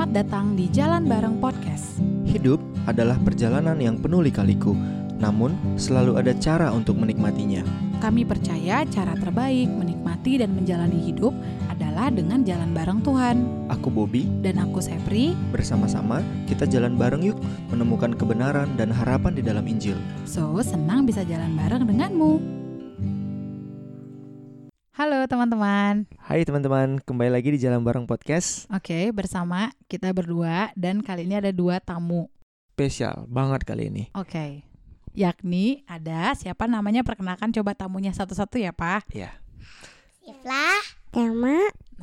Selamat datang di Jalan Bareng Podcast. Hidup adalah perjalanan yang penuh lika-liku, namun selalu ada cara untuk menikmatinya. Kami percaya cara terbaik menikmati dan menjalani hidup adalah dengan jalan bareng Tuhan. Aku Bobby, Dan aku Sepri, bersama-sama kita jalan bareng yuk menemukan kebenaran dan harapan di dalam Injil. so senang bisa jalan bareng denganmu. Halo teman-teman. Hai teman-teman, kembali lagi di Jalan Bareng Podcast. Oke, bersama kita berdua dan kali ini ada dua tamu. Spesial banget kali ini. Oke. Yakni ada siapa namanya perkenalkan coba tamunya satu-satu ya, Pak. Ya. Sifla Tema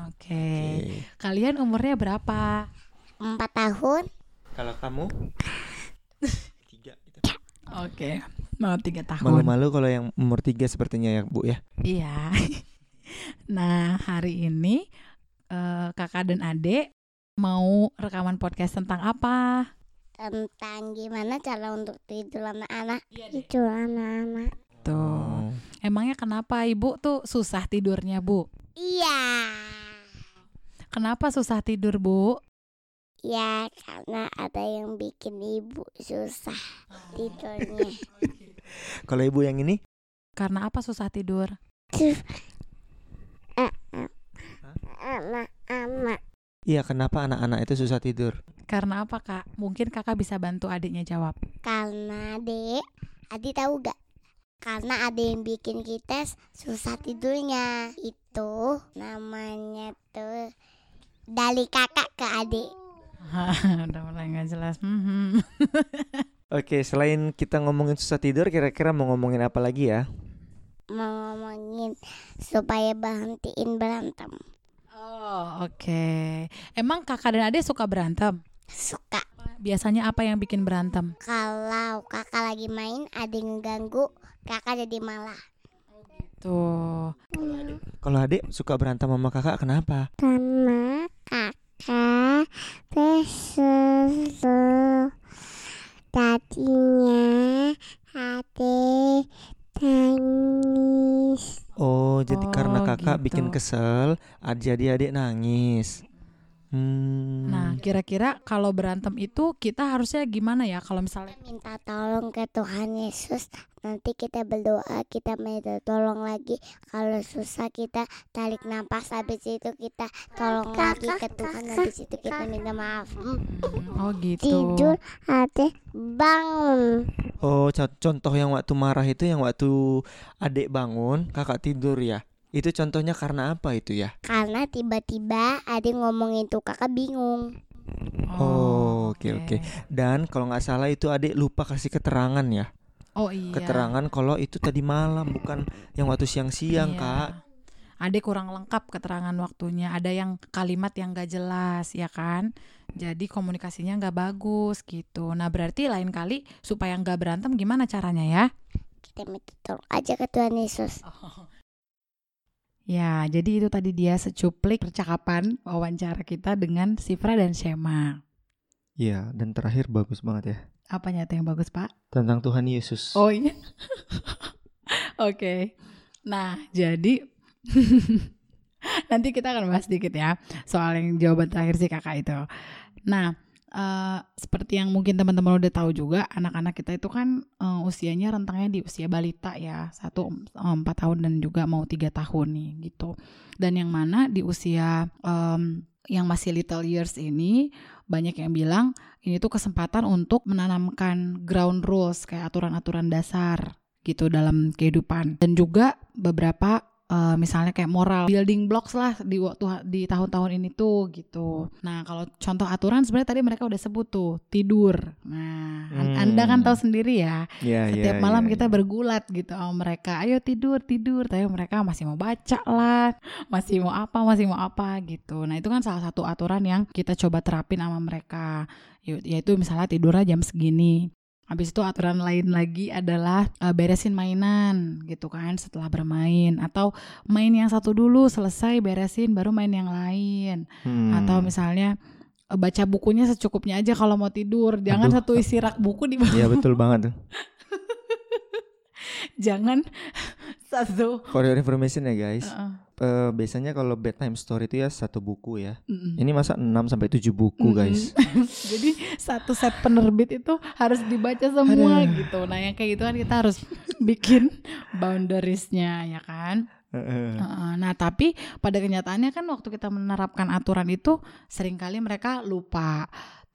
Oke. Kalian umurnya berapa? 4 tahun Kalau kamu? Tiga. gitu. Oke. Mau tiga tahun. Malu-malu kalau yang umur tiga sepertinya ya Bu ya. Iya. nah, hari ini eh, kakak dan adik mau rekaman podcast tentang apa? Tentang gimana cara untuk tidur anak-anak Iya Tidur anak-anak Tuh. Emangnya kenapa ibu tuh susah tidurnya, Bu? Iya Kenapa susah tidur, Bu? Ya karena ada yang bikin ibu susah tidurnya Kalau ibu yang ini? Karena apa susah tidur? Anak-anak Iya, kenapa anak-anak itu susah tidur? Karena apa, Kak? Mungkin Kakak bisa bantu adiknya jawab. Karena dek Adi tahu gak? Karena ada yang bikin kita susah tidurnya Itu namanya tuh Dari kakak ke adik Udah mulai nggak jelas. Mhm. Oke, selain kita ngomongin susah tidur, kira-kira mau ngomongin apa lagi ya? Mau ngomongin supaya berhentiin berantem Oh, oke. Emang kakak dan adik suka berantem? Suka Biasanya apa yang bikin berantem? Kalau kakak lagi main ada yang ganggu Kakak jadi malah Tuh. Kalau adik suka berantem sama kakak, kenapa? Karena kakak pesusu Tadinya adik nangis Oh, jadi karena Oh, kakak bikin gitu. kesel, ad- jadi adik nangis. Hmm. Nah, kira-kira kalau berantem itu kita harusnya gimana ya? Kalau misalnya Minta tolong ke Tuhan Yesus Nanti kita berdoa Kita minta tolong lagi Kalau susah kita tarik nafas Habis itu kita tolong lagi ke Tuhan Habis itu kita minta maaf Hmm, oh gitu. Tidur adik bangun Oh, co- contoh yang waktu marah itu yang waktu adik bangun, kakak tidur ya. Itu contohnya karena apa itu ya? Karena tiba-tiba adik ngomong itu kakak bingung Oh, oke, oke. Dan kalau nggak salah itu adik lupa kasih keterangan ya. Oh iya. Keterangan kalau itu tadi malam bukan yang waktu siang-siang, Iya. Kak. Adik kurang lengkap keterangan waktunya. Ada yang kalimat yang gak jelas, ya kan? Jadi komunikasinya nggak bagus gitu. Nah berarti lain kali supaya nggak berantem gimana caranya ya? Kita minta tolong aja ke Tuhan Yesus Ya, jadi itu tadi dia secuplik percakapan wawancara kita dengan Sifra dan Shema. Iya, dan terakhir bagus banget ya. Apanya tuh yang bagus, Pak? Tentang Tuhan Yesus. Oh iya. Oke. Nah, jadi nanti kita akan bahas sedikit ya soal yang jawaban terakhir si kakak itu. Nah, eh, seperti yang mungkin teman-teman udah tahu juga, anak-anak kita itu kan eh, usianya rentangnya di usia balita ya, satu eh, empat tahun dan juga mau tiga tahun nih gitu. Dan yang mana di usia em, yang masih little years ini banyak yang bilang ini tuh kesempatan untuk menanamkan ground rules kayak aturan-aturan dasar gitu dalam kehidupan dan juga beberapa eh, misalnya kayak moral building blocks lah di waktu di tahun-tahun ini tuh gitu. Nah kalau contoh aturan sebenarnya tadi mereka udah sebut tuh tidur. Nah Hmm. anda kan tahu sendiri ya iya, setiap malam iya, kita iya. bergulat gitu sama mereka ayo tidur tidur tapi mereka masih mau baca lah masih mau apa masih mau apa gitu nah itu kan salah satu aturan yang kita coba terapin sama mereka Ya- yaitu misalnya tidurnya jam segini Habis itu aturan lain lagi adalah eh, beresin mainan gitu kan setelah bermain. Atau main yang satu dulu selesai beresin baru main yang lain. Hmm. atau misalnya eh, baca bukunya secukupnya aja kalau mau tidur. Jangan Aduh. satu isi rak buku di Iya betul banget jangan satu For your information ya guys, Heeh. eh, biasanya kalau bedtime story itu ya satu buku ya. Mm-mm. Ini masa 6 sampai 7 buku, Mm-mm. guys. Jadi satu set penerbit itu harus dibaca semua Aduh. gitu. Nah yang kayak gitu kan kita harus bikin boundariesnya ya kan. Heeh. Heeh. Nah tapi pada kenyataannya kan waktu kita menerapkan aturan itu sering kali mereka lupa.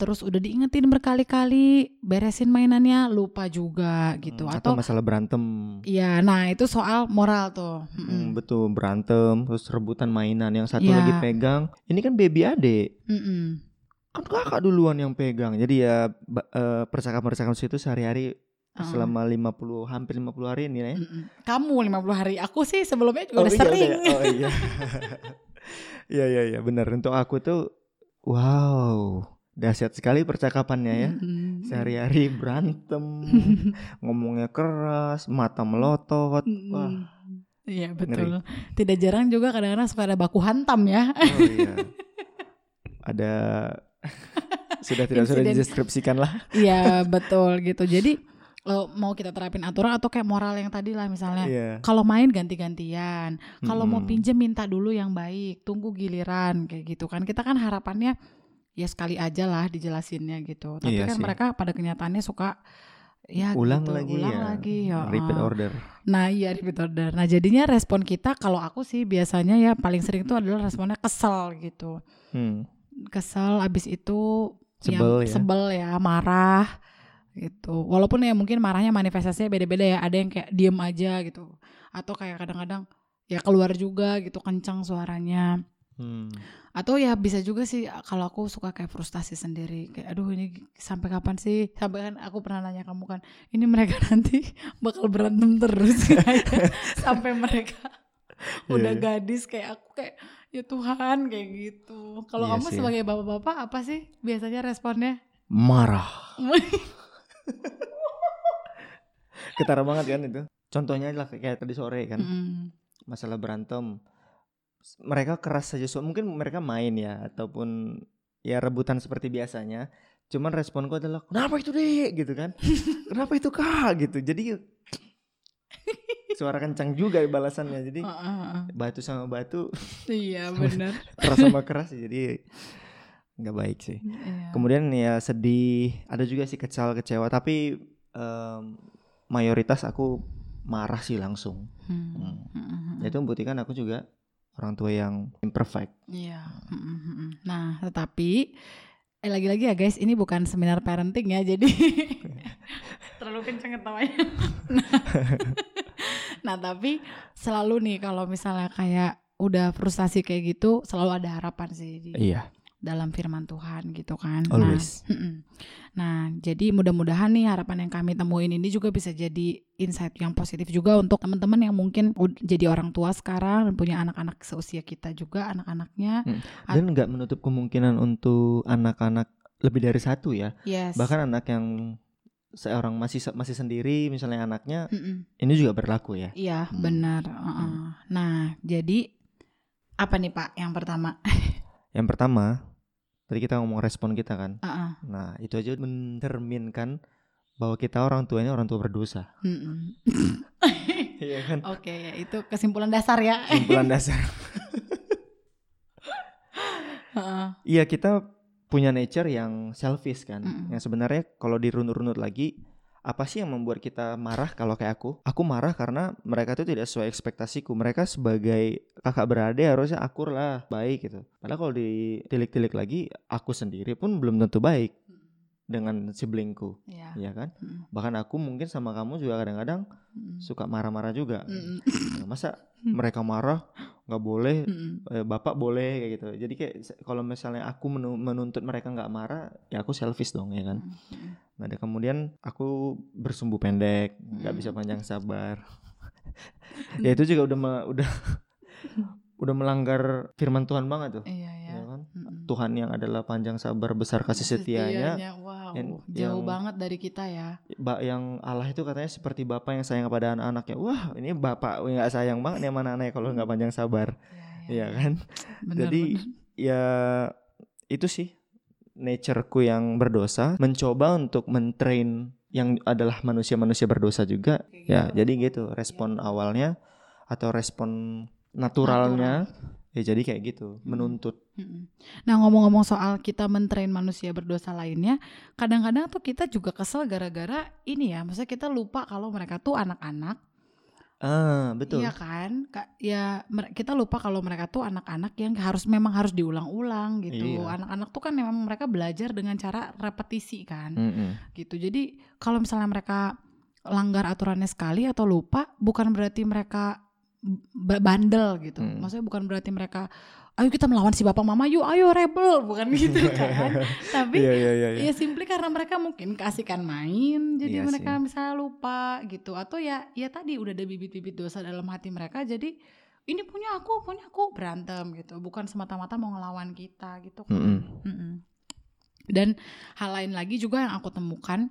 Terus udah diingetin berkali-kali beresin mainannya lupa juga gitu. Hmm, atau Atau masalah berantem. Iya, nah itu soal moral tuh. Mm-mm. Hmm, betul berantem terus rebutan mainan yang satu Ya. lagi pegang. Ini kan baby adek. Mm-mm. Kan kakak duluan yang pegang. Jadi ya eh, percakapan-percakapan situ sehari-hari Heeh. selama 50 hampir 50 hari ini ya. Mm-mm. Kamu 50 hari, aku sih sebelumnya juga udah iya, sering. ya? Oh iya. Iya iya iya benar. Untuk aku tuh wow, dahsyat sekali percakapannya ya. Mm-mm. Sehari-hari berantem, ngomongnya keras, mata melotot. Mm-mm. Wah, Iya betul. Tidak jarang juga kadang-kadang suka ada baku hantam ya. oh iya. Ada sudah tidak Insiden. dideskripsikan lah. Iya betul gitu. Jadi eh, mau kita terapin aturan atau kayak moral yang tadi lah misalnya. Iya. Kalau main ganti-gantian, kalau mau Mm-mm. pinjem minta dulu yang baik, tunggu giliran kayak gitu kan. Kita kan harapannya ya sekali aja lah dijelasinnya gitu. Tapi Iya kan sih. mereka pada kenyataannya suka ya ulang gitu, lagi ulang ya. lagi ya. Repeat ah. order. Nah iya repeat order. Nah jadinya respon kita kalau aku sih biasanya ya paling sering itu adalah responnya kesel gitu. Hmm. Kesel abis itu Sebel ya. sebel ya, marah gitu. Walaupun ya mungkin marahnya manifestasinya beda-beda ya. Ada yang kayak diem aja gitu. Atau kayak kadang-kadang ya keluar juga gitu kencang suaranya. Hmm. Atau ya bisa juga sih kalau aku suka kayak frustasi sendiri kayak aduh ini sampai kapan sih? Sampai kan aku pernah nanya kamu kan, ini mereka nanti bakal berantem terus kayak sampai mereka Iya, udah iya. gadis kayak aku kayak ya Tuhan kayak gitu. Kalau Iya kamu sih. sebagai bapak-bapak apa sih biasanya responnya? Marah. Ketara banget kan itu. Contohnya lah kayak tadi sore kan. Mm-mm. masalah berantem mereka keras saja so mungkin mereka main ya ataupun ya rebutan seperti biasanya cuman responku adalah kenapa itu deh gitu kan kenapa itu kak gitu jadi suara kencang juga balasannya jadi ah, ah. batu sama batu Iya benar. keras sama keras jadi nggak baik sih Iya. kemudian ya sedih ada juga sih kecil kecewa tapi em, mayoritas aku marah sih langsung Hmm. Hmm. Mm, mm, mm. itu membuktikan aku juga orang tua yang imperfect Iya. Nah, tetapi eh lagi-lagi ya guys, ini bukan seminar parenting ya, jadi terlalu kenceng ketawanya. nah, nah, tapi selalu nih kalau misalnya kayak udah frustasi kayak gitu, selalu ada harapan sih di iya dalam firman Tuhan gitu kan. Always. Nah, nah, jadi mudah-mudahan nih harapan yang kami temuin ini juga bisa jadi insight yang positif juga untuk teman-teman yang mungkin jadi orang tua sekarang dan punya anak-anak seusia kita juga anak-anaknya. At- dan nggak menutup kemungkinan untuk anak-anak lebih dari satu ya Yes. bahkan anak yang seorang masih masih sendiri misalnya anaknya Mm-mm. ini juga berlaku ya Iya, Hmm. benar. uh-uh. Nah, jadi apa nih Pak yang pertama? yang pertama tadi kita ngomong respon kita kan Uh-uh. nah itu aja mencerminkan bahwa kita orang tua ini orang tua berdosa Mm-mm. iya kan Oke, ya, itu kesimpulan dasar ya. kumpulan dasar iya kita punya nature yang selfish kan Mm-mm. yang sebenarnya kalau dirunut-runut lagi apa sih yang membuat kita marah kalau kayak aku aku marah karena mereka tuh tidak sesuai ekspektasiku mereka sebagai kakak beradik harusnya akur lah baik gitu padahal kalau ditilik-tilik lagi aku sendiri pun belum tentu baik dengan siblingku Iya. ya kan Mm-mm. bahkan aku mungkin sama kamu juga kadang-kadang Mm-mm. suka marah-marah juga. Nah, masa mereka marah nggak boleh Mm-mm. eh, bapak boleh kayak gitu jadi kayak kalau misalnya aku menu- menuntut mereka nggak marah ya aku selfish dong ya kan Mm-mm. nah dan kemudian aku bersumbu pendek nggak Hmm. bisa panjang sabar ya itu juga udah udah udah melanggar firman Tuhan banget tuh Iya, ya. Ya kan Mm-mm. Tuhan yang adalah panjang sabar besar kasih setianya. Wow, yang- jauh yang- banget dari kita ya. Yang Allah itu katanya seperti bapak yang sayang kepada anak-anaknya. Wah ini bapak nggak sayang banget nih sama anak-anaknya kalau nggak panjang sabar. Iya, ya. kan? Benar, Jadi, benar. ya itu sih natureku yang berdosa. Mencoba untuk mentrain yang adalah manusia-manusia berdosa juga. Kayak ya gitu. jadi gitu respon awalnya atau respon naturalnya ya jadi kayak gitu menuntut Mm-mm. Nah ngomong-ngomong soal kita mentrain manusia berdosa lainnya, kadang-kadang tuh kita juga kesel gara-gara ini ya, maksudnya kita lupa kalau mereka tuh anak-anak, ah betul iya kan? Ka- Ya kita lupa kalau mereka tuh anak-anak yang harus memang harus diulang-ulang gitu. Iya. Anak-anak tuh kan memang mereka belajar dengan cara repetisi kan, Mm-mm. gitu. Jadi kalau misalnya mereka langgar aturannya sekali atau lupa, bukan berarti mereka bandel gitu. Hmm. Maksudnya bukan berarti mereka ayo kita melawan si bapak mama yuk ayo rebel bukan gitu kan tapi iya iya iya iya. ya simply karena mereka mungkin keasikan main jadi Iya mereka misalnya lupa gitu atau ya ya tadi udah ada bibit-bibit dosa dalam hati mereka jadi ini punya aku punya aku berantem gitu bukan semata-mata mau ngelawan kita gitu kan Mm-mm. Mm-mm. Dan hal lain lagi juga yang aku temukan,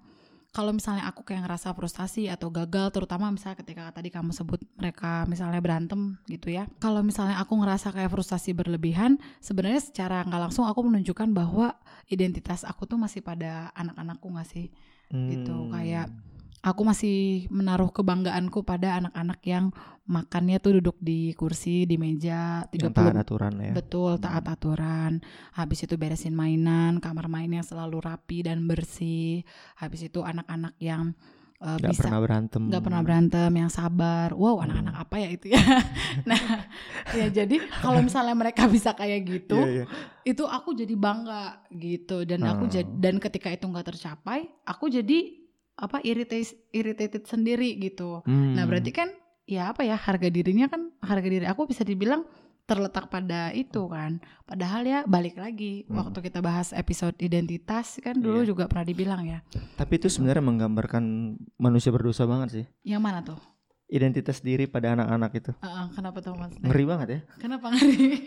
kalau misalnya aku kayak ngerasa frustasi atau gagal, terutama misalnya ketika tadi kamu sebut mereka misalnya berantem gitu ya. Kalau misalnya aku ngerasa kayak frustasi berlebihan, sebenarnya secara nggak langsung aku menunjukkan bahwa identitas aku tuh masih pada anak-anakku nggak sih? Gitu, Hmm. kayak Aku masih menaruh kebanggaanku pada anak-anak yang makannya tuh duduk di kursi, di meja, yang 30 taat aturan ya Betul, taat aturan. Habis itu beresin mainan, kamar mainnya selalu rapi dan bersih. Habis itu anak-anak yang uh, nggak bisa pernah berantem nggak pernah berantem, yang sabar. Wow, anak-anak apa ya itu ya? nah, ya jadi kalau misalnya mereka bisa kayak gitu, Iya, iya. itu aku jadi bangga gitu. Dan aku Hmm. jadi dan ketika itu nggak tercapai, aku jadi apa irritated irritated sendiri gitu. Hmm. Nah berarti kan ya apa ya harga dirinya kan harga diri aku bisa dibilang terletak pada itu kan. Padahal ya balik lagi Hmm. waktu kita bahas episode identitas kan dulu Iya. juga pernah dibilang ya. tapi itu sebenarnya menggambarkan manusia berdosa banget sih Yang mana tuh? identitas diri pada anak-anak itu Heeh, kenapa tuh mas? ngeri banget ya Kenapa ngeri?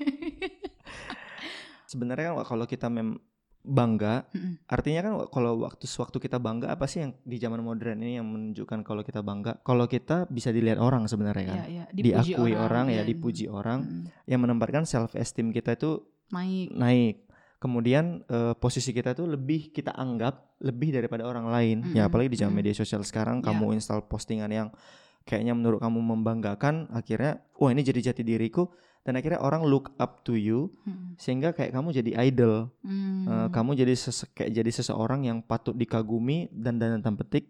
sebenarnya kan kalau kita mem bangga Mm-mm. artinya kan kalau waktu sewaktu kita bangga apa sih yang di zaman modern ini yang menunjukkan kalau kita bangga kalau kita bisa dilihat orang sebenarnya kan Iya, iya, diakui orang, ya iya. dipuji orang Mm-mm. yang menempatkan self esteem kita itu Naik. naik kemudian eh, posisi kita tuh lebih kita anggap lebih daripada orang lain ya Mm-mm, apalagi di zaman mm. media sosial sekarang Ya. kamu install postingan yang kayaknya menurut kamu membanggakan akhirnya wah ini jadi jati diriku dan akhirnya orang look up to you Mm-mm. sehingga kayak kamu jadi idol Mm. Eh, kamu jadi sese- kayak jadi seseorang yang patut dikagumi dan dan tanda petik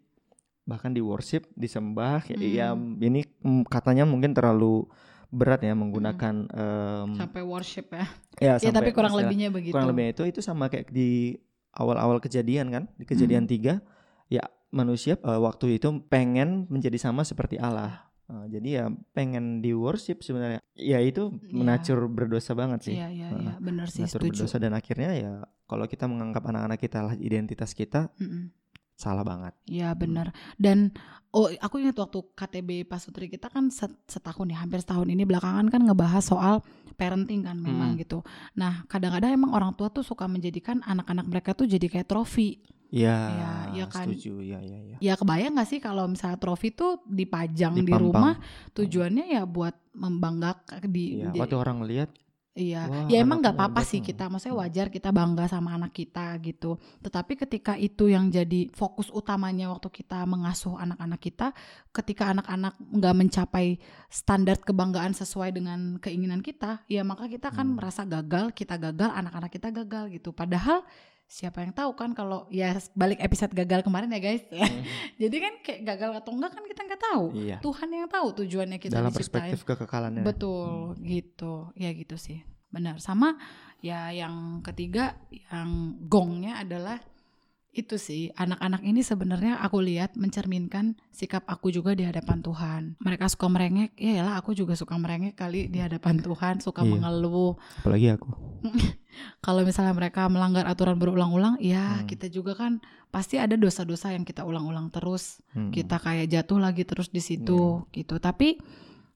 bahkan di worship disembah kayak Hmm. ya ini mm, katanya mungkin terlalu berat ya menggunakan em, sampai worship ya. ya, Ya tapi kurang lebihnya begitu. kurang lebihnya itu itu sama kayak di awal-awal kejadian kan di kejadian tiga ya manusia eh, waktu itu pengen menjadi sama seperti Allah Eh, jadi ya pengen di worship sebenarnya ya itu Iya. menacur berdosa banget sih Iya iya iya benar sih mengatur setuju. berdosa dan akhirnya ya kalau kita menganggap anak-anak kita lah identitas kita Mm-mm. salah banget. Ya benar. Dan oh aku ingat waktu KTB Pasutri kita kan set- setahun ya, hampir setahun ini belakangan kan ngebahas soal parenting kan memang Hmm. gitu. Nah, kadang-kadang emang orang tua tuh suka menjadikan anak-anak mereka tuh jadi kayak trofi. Ya, Iya, iya kan. setuju. Ya, ya, ya. Ya kebayang gak sih kalau misalnya trofi tuh dipajang di Dipampang. rumah tujuannya ya buat membanggakan di, Iya, di- waktu orang lihat, Iya, Wah, ya emang nggak apa-apa sih kita, maksudnya wajar kita bangga sama anak kita gitu. Tetapi ketika itu yang jadi fokus utamanya waktu kita mengasuh anak-anak kita, ketika anak-anak nggak mencapai standar kebanggaan sesuai dengan keinginan kita, ya maka kita kan Hmm. merasa gagal, kita gagal, anak-anak kita gagal gitu. Padahal siapa yang tahu kan kalau ya balik episode gagal kemarin ya guys. jadi kan kayak gagal atau enggak kan kita nggak tahu. iya. Tuhan yang tahu tujuannya kita Dalam diciptain. perspektif kekekalannya. Betul, gitu. Ya gitu sih. Benar. Sama ya yang ketiga yang gongnya adalah itu sih anak-anak ini sebenarnya aku lihat mencerminkan sikap aku juga di hadapan Tuhan. Mereka suka merengek, ya lah aku juga suka merengek kali di hadapan Tuhan, suka Iya. mengeluh. Apalagi aku. Kalau misalnya mereka melanggar aturan berulang-ulang, ya Hmm. kita juga kan pasti ada dosa-dosa yang kita ulang-ulang terus Hmm. kita kayak jatuh lagi terus di situ gitu. Tapi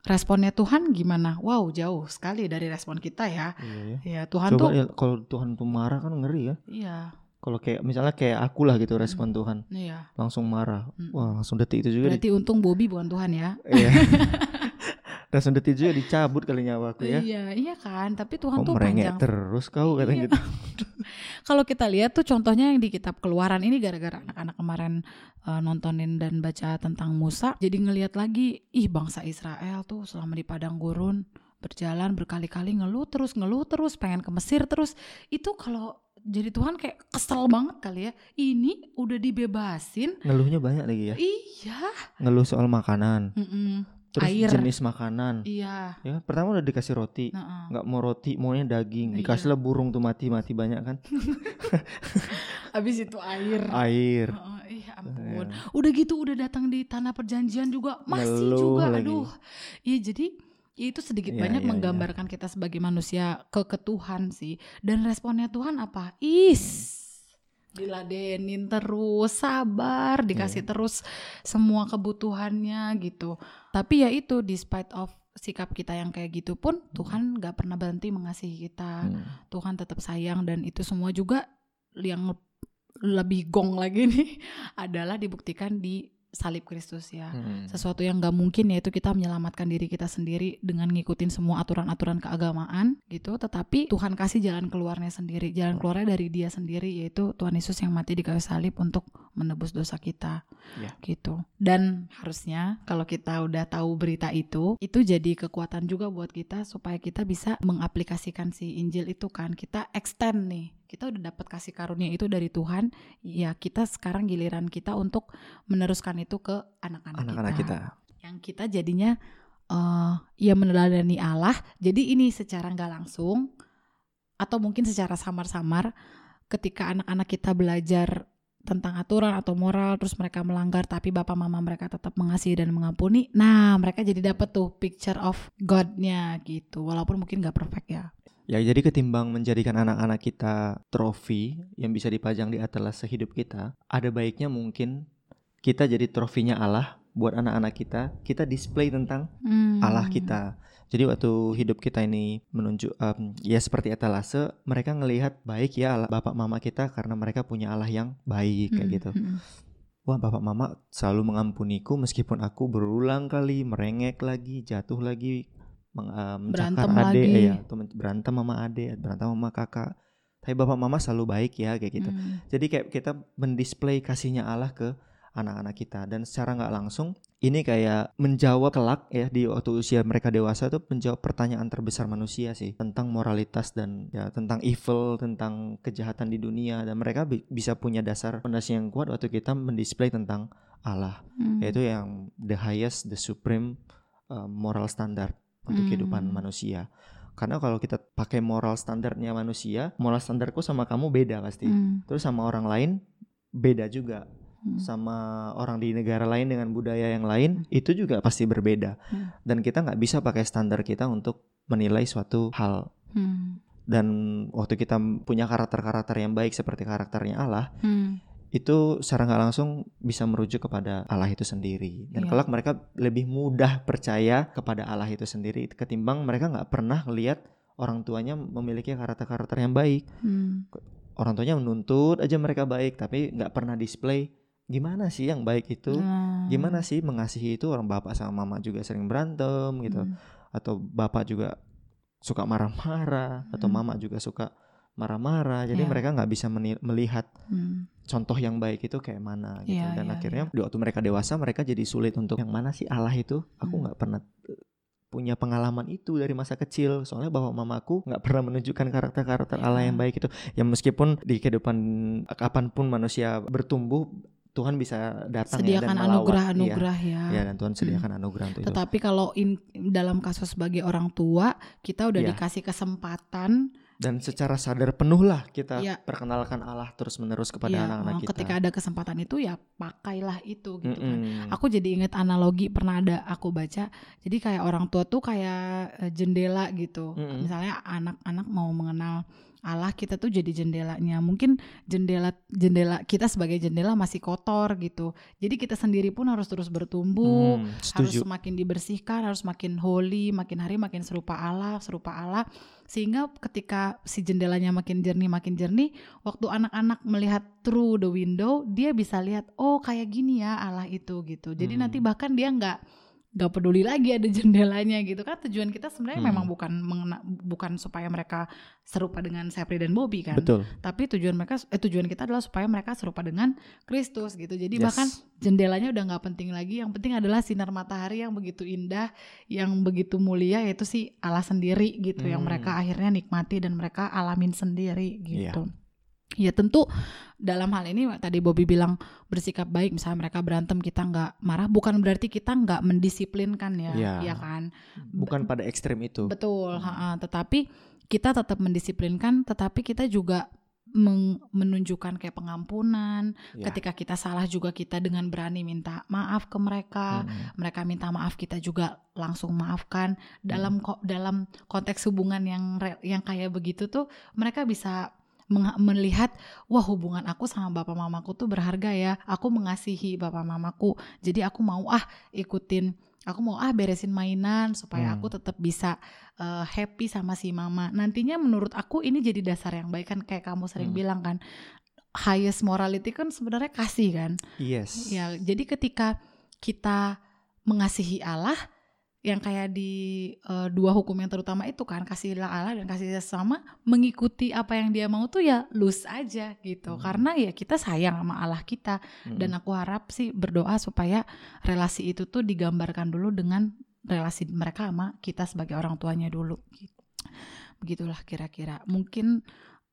responnya Tuhan gimana? Wow, jauh sekali dari respon kita ya. Iya, ya. Ya Tuhan Coba tuh ya, kalau Tuhan tuh marah kan ngeri ya. iya, Kalau kayak misalnya kayak aku lah gitu respon Tuhan, iya. langsung marah. Hmm. Wah, langsung detik itu juga. di- Berarti untung Bobby bukan Tuhan ya. Iya. langsung detik juga dicabut kali nyawaku ya. Iya, iya kan. Tapi Tuhan Kau tuh panjang. terus kau kata Iya. gitu. Kalau kita lihat tuh contohnya yang di kitab Keluaran ini gara-gara anak-anak kemarin uh, nontonin dan baca tentang Musa, jadi ngelihat lagi, ih bangsa Israel tuh selama di padang gurun berjalan berkali-kali ngeluh terus ngeluh terus pengen ke Mesir terus itu kalau jadi Tuhan kayak kesel banget kali ya ini udah dibebasin Ngeluhnya banyak lagi ya. iya Ngeluh soal makanan, Mm-mm. terus Air. jenis makanan. iya Ya, pertama udah dikasih roti. Nah, nggak mau roti maunya daging Iya. dikasih lah burung tuh mati mati banyak kan habis itu air air Heeh, iya ampun. Udah gitu udah datang di tanah perjanjian juga masih Ngeluh juga lagi. aduh. Iya jadi itu sedikit Iya, banyak iya, menggambarkan kita sebagai manusia ke ke Tuhan sih. Dan responnya Tuhan apa? Is diladenin terus, sabar, dikasih Iya. terus semua kebutuhannya gitu. Tapi ya itu despite of sikap kita yang kayak gitu pun Tuhan gak pernah berhenti mengasihi kita. Hmm. Tuhan tetap sayang dan itu semua juga yang lebih gong lagi nih adalah dibuktikan di salib Kristus ya. Hmm. Sesuatu yang gak mungkin yaitu kita menyelamatkan diri kita sendiri dengan ngikutin semua aturan-aturan keagamaan gitu. Tetapi Tuhan kasih jalan keluarnya sendiri. Jalan keluarnya dari dia sendiri yaitu Tuhan Yesus yang mati di kayu salib untuk menebus dosa kita. Ya. Gitu. Dan harusnya kalau kita udah tahu berita itu, itu jadi kekuatan juga buat kita supaya kita bisa mengaplikasikan si Injil itu kan. Kita extend nih. Kita udah dapat kasih karunia itu dari Tuhan. Ya kita sekarang giliran kita untuk meneruskan itu ke anak-anak anak-anak kita yang kita jadinya eh ya meneladani Allah. Jadi ini secara nggak langsung atau mungkin secara samar-samar ketika anak-anak kita belajar tentang aturan atau moral terus mereka melanggar tapi bapak mama mereka tetap mengasihi dan mengampuni. Nah, mereka jadi dapat tuh picture of God-nya gitu. Walaupun mungkin nggak perfect ya. Ya jadi ketimbang menjadikan anak-anak kita trofi yang bisa dipajang di atas hidup kita ada baiknya mungkin kita jadi trofinya Allah buat anak-anak kita kita display tentang Hmm. Allah kita. Jadi waktu hidup kita ini menunjuk em, ya seperti etalase, mereka ngelihat baik ya Allah, bapak mama kita karena mereka punya Allah yang baik kayak Hmm, gitu. hmm, Wah bapak mama selalu mengampuniku meskipun aku berulang kali merengek lagi, jatuh lagi, meng, mencakar Berantem adik, lagi. ya, atau berantem sama adik, berantem sama kakak. Tapi bapak mama selalu baik ya kayak gitu. hmm. Jadi kayak kita mendisplay kasihnya Allah ke anak-anak kita dan secara nggak langsung ini kayak menjawab kelak ya di waktu usia mereka dewasa itu menjawab pertanyaan terbesar manusia sih tentang moralitas dan ya tentang evil tentang kejahatan di dunia dan mereka bi- bisa punya dasar fondasi yang kuat waktu kita mendisplay tentang Allah Hmm. yaitu yang the highest the supreme uh, moral standard untuk Hmm. kehidupan manusia karena kalau kita pakai moral standarnya manusia moral standarku sama kamu beda pasti Hmm. terus sama orang lain beda juga Hmm. sama orang di negara lain dengan budaya yang lain itu juga pasti berbeda Hmm. dan kita nggak bisa pakai standar kita untuk menilai suatu hal Hmm. dan waktu kita punya karakter-karakter yang baik seperti karakternya Allah Hmm. Itu secara nggak langsung bisa merujuk kepada Allah itu sendiri dan Iya. kelak mereka lebih mudah percaya kepada Allah itu sendiri ketimbang mereka nggak pernah lihat orang tuanya memiliki karakter-karakter yang baik Hmm. orang tuanya menuntut aja mereka baik tapi nggak pernah display gimana sih yang baik itu Nah. gimana sih mengasihi itu orang bapak sama mama juga sering berantem gitu Hmm. atau bapak juga suka marah-marah atau Hmm. mama juga suka marah-marah jadi Iya. mereka nggak bisa melihat Hmm. Contoh yang baik itu kayak mana gitu Iya, dan iya, akhirnya di waktu mereka dewasa mereka jadi sulit untuk yang mana sih Allah itu aku Hmm. nggak pernah eh, punya pengalaman itu dari masa kecil soalnya bapak mamaku nggak pernah menunjukkan karakter-karakter Allah yang Iya. baik itu ya meskipun di kehidupan kapan pun manusia bertumbuh Tuhan bisa datang ya dan Sediakan melawat anugerah-anugerah ya. ya. ya dan Tuhan sediakan anugerah untuk itu Tetapi kalau in- dalam kasus sebagai orang tua, kita udah Iya. dikasih kesempatan dan secara sadar penuh lah kita Iya. perkenalkan Allah terus menerus kepada ya, anak-anak oh, kita ketika ada kesempatan itu ya pakailah itu gitu kan. Mm-mm. Aku jadi inget analogi pernah ada aku baca. Jadi kayak orang tua tuh kayak eh, jendela gitu. Mm-mm. Misalnya anak-anak mau mengenal Allah kita tuh jadi jendelanya. Mungkin jendela jendela kita sebagai jendela masih kotor gitu. Jadi kita sendiri pun harus terus bertumbuh, Hmm, harus semakin dibersihkan, harus makin holy, makin hari makin serupa Allah, serupa Allah. Sehingga ketika si jendelanya makin jernih, makin jernih, waktu anak-anak melihat through the window, dia bisa lihat, oh kayak gini ya Allah itu gitu. Jadi Hmm. nanti bahkan dia nggak gak peduli lagi ada jendelanya gitu kan tujuan kita sebenarnya Hmm. memang bukan mengena, bukan supaya mereka serupa dengan Sepri dan Bobby kan Betul. tapi tujuan mereka eh, tujuan kita adalah supaya mereka serupa dengan Kristus gitu jadi Yes. bahkan jendelanya udah nggak penting lagi yang penting adalah sinar matahari yang begitu indah yang begitu mulia yaitu si Allah sendiri gitu yang Hmm. mereka akhirnya nikmati dan mereka alamin sendiri Iya. gitu ya tentu dalam hal ini tadi Bobby bilang bersikap baik misalnya mereka berantem kita nggak marah bukan berarti kita nggak mendisiplinkan ya Iya. ya kan Bukan pada ekstrem itu. Betul, Hmm. tetapi kita tetap mendisiplinkan, tetapi kita juga menunjukkan kayak pengampunan. Ya. Ketika kita salah juga kita dengan berani minta maaf ke mereka. Hmm. Mereka minta maaf kita juga langsung maafkan. Dalam ko- dalam konteks hubungan yang yang kayak begitu tuh mereka bisa melihat wah hubungan aku sama bapak mamaku tuh berharga ya. Aku mengasihi bapak mamaku. Jadi aku mau ah ikutin aku mau ah beresin mainan supaya Hmm. aku tetap bisa uh, happy sama si mama. Nantinya menurut aku ini jadi dasar yang baik kan kayak kamu sering Hmm. bilang kan. Highest morality kan sebenarnya kasih kan. Yes. Ya, jadi ketika kita mengasihi Allah yang kayak di uh, dua hukum yang terutama itu kan kasihlah Allah dan kasih sesama mengikuti apa yang dia mau tuh ya lus aja gitu Hmm. karena ya kita sayang sama Allah kita Hmm. dan aku harap sih berdoa supaya relasi itu tuh digambarkan dulu dengan relasi mereka sama kita sebagai orang tuanya dulu gitu. begitulah kira-kira mungkin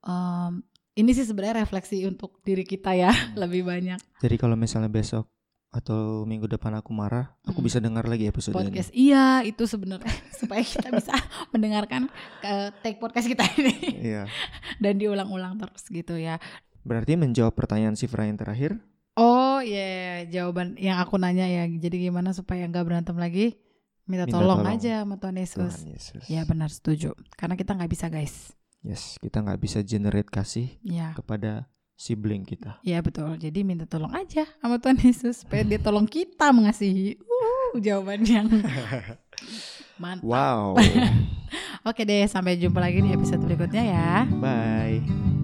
em, ini sih sebenarnya refleksi untuk diri kita ya lebih banyak Jadi kalau misalnya besok atau minggu depan aku marah, aku Mm. bisa dengar lagi episode podcast. Iya itu sebenarnya supaya kita bisa mendengarkan ke take podcast kita ini. Ini. Iya. dan diulang-ulang terus gitu ya. Berarti menjawab pertanyaan Sifra yang terakhir, oh ya jawaban yang aku nanya ya. Jadi gimana supaya nggak berantem lagi? Minta, Minta tolong, tolong. aja sama Tuhan Yesus. Tuhan Yesus. ya benar. Setuju. Karena kita nggak bisa guys. Yes, kita nggak bisa generate kasih ya kepada sibling kita. ya betul jadi minta tolong aja sama Tuhan Yesus supaya dia tolong kita mengasihi uh jawaban yang mantap Wow. oke deh sampai jumpa lagi di episode berikutnya ya Bye.